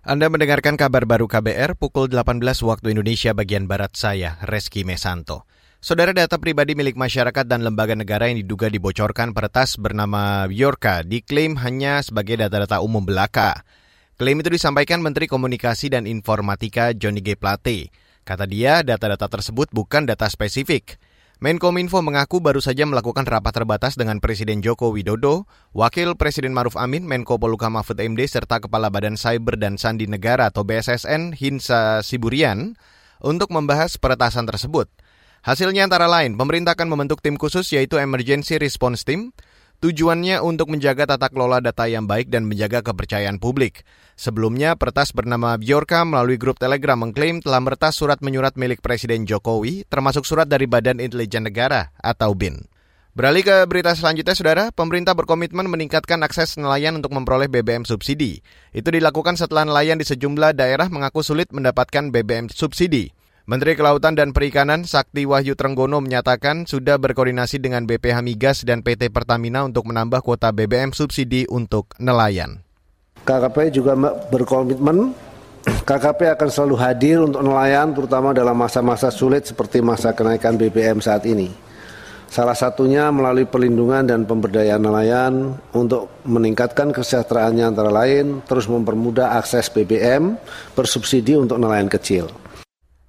Anda mendengarkan kabar baru KBR pukul 18 waktu Indonesia bagian Barat saya, Reski Mesanto. Saudara data pribadi milik masyarakat dan lembaga negara yang diduga dibocorkan peretas bernama Bjorka diklaim hanya sebagai data-data umum belaka. Klaim itu disampaikan Menteri Komunikasi dan Informatika Johnny G. Plate. Kata dia, data-data tersebut bukan data spesifik. Menkominfo mengaku baru saja melakukan rapat terbatas dengan Presiden Joko Widodo, Wakil Presiden Maruf Amin, Menko Polhukam Mahfud MD, serta Kepala Badan Cyber dan Sandi Negara atau BSSN Hinsa Siburian untuk membahas peretasan tersebut. Hasilnya antara lain, pemerintah akan membentuk tim khusus yaitu Emergency Response Team Tujuannya untuk menjaga tata kelola data yang baik dan menjaga kepercayaan publik. Sebelumnya, pertas bernama Bjorka melalui grup Telegram mengklaim telah meretas surat menyurat milik Presiden Jokowi, termasuk surat dari Badan Intelijen Negara atau BIN. Beralih ke berita selanjutnya, Saudara. Pemerintah berkomitmen meningkatkan akses nelayan untuk memperoleh BBM subsidi. Itu dilakukan setelah nelayan di sejumlah daerah mengaku sulit mendapatkan BBM subsidi. Menteri Kelautan dan Perikanan Sakti Wahyu Trenggono menyatakan sudah berkoordinasi dengan BPH Migas dan PT Pertamina untuk menambah kuota BBM subsidi untuk nelayan. KKP juga berkomitmen KKP akan selalu hadir untuk nelayan terutama dalam masa-masa sulit seperti masa kenaikan BBM saat ini. Salah satunya melalui perlindungan dan pemberdayaan nelayan untuk meningkatkan kesejahteraannya antara lain terus mempermudah akses BBM bersubsidi untuk nelayan kecil.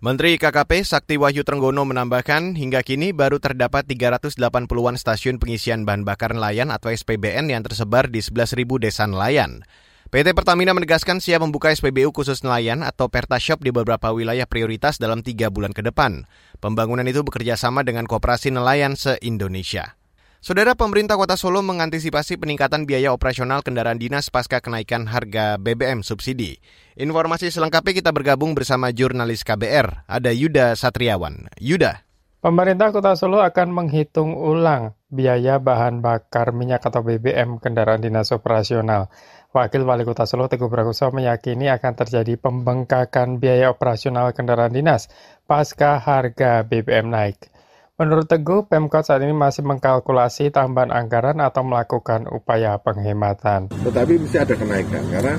Menteri KKP Sakti Wahyu Trenggono menambahkan hingga kini baru terdapat 380-an stasiun pengisian bahan bakar nelayan atau SPBN yang tersebar di 11.000 desa nelayan. PT Pertamina menegaskan siap membuka SPBU khusus nelayan atau Pertashop di beberapa wilayah prioritas dalam tiga bulan ke depan. Pembangunan itu bekerja sama dengan Koperasi Nelayan se-Indonesia. Saudara pemerintah Kota Solo mengantisipasi peningkatan biaya operasional kendaraan dinas pasca kenaikan harga BBM subsidi. Informasi selengkapnya kita bergabung bersama jurnalis KBR, ada Yuda Satriawan. Yuda. Pemerintah Kota Solo akan menghitung ulang biaya bahan bakar minyak atau BBM kendaraan dinas operasional. Wakil Wali Kota Solo Teguh Prakoso meyakini akan terjadi pembengkakan biaya operasional kendaraan dinas pasca harga BBM naik. Menurut Teguh, Pemkot saat ini masih mengkalkulasi tambahan anggaran atau melakukan upaya penghematan. Tetapi mesti ada kenaikan karena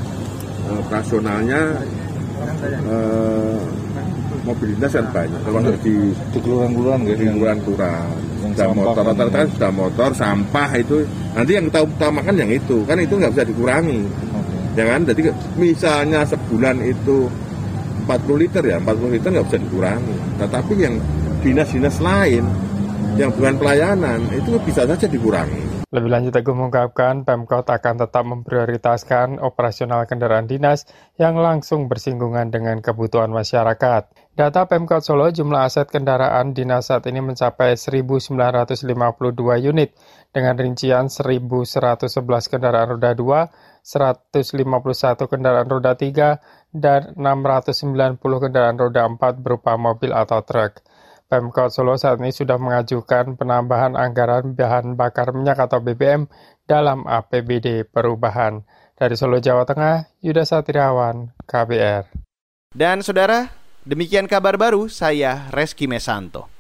uh, operasionalnya uh, mobilitas kan banyak. Kalau di di kelurahan-kelurahan gitu. Di kelurahan-kelurahan. Sudah motor, rata-rata kan sudah motor, sampah itu nanti yang kita utamakan yang itu kan itu nggak bisa dikurangi. Okay. Ya kan? Jadi misalnya sebulan itu 40 liter ya, 40 liter nggak bisa dikurangi. Tetapi yang dinas-dinas lain yang bukan pelayanan itu bisa saja dikurangi. Lebih lanjut, Teguh mengungkapkan Pemkot akan tetap memprioritaskan operasional kendaraan dinas yang langsung bersinggungan dengan kebutuhan masyarakat. Data Pemkot Solo, jumlah aset kendaraan dinas saat ini mencapai 1.952 unit, dengan rincian 1.111 kendaraan roda 2, 151 kendaraan roda 3, dan 690 kendaraan roda 4 berupa mobil atau truk. Pemkot Solo saat ini sudah mengajukan penambahan anggaran bahan bakar minyak atau BBM dalam APBD perubahan. Dari Solo, Jawa Tengah, Yuda Satriawan, KBR. Dan saudara, demikian kabar baru saya Reski Mesanto.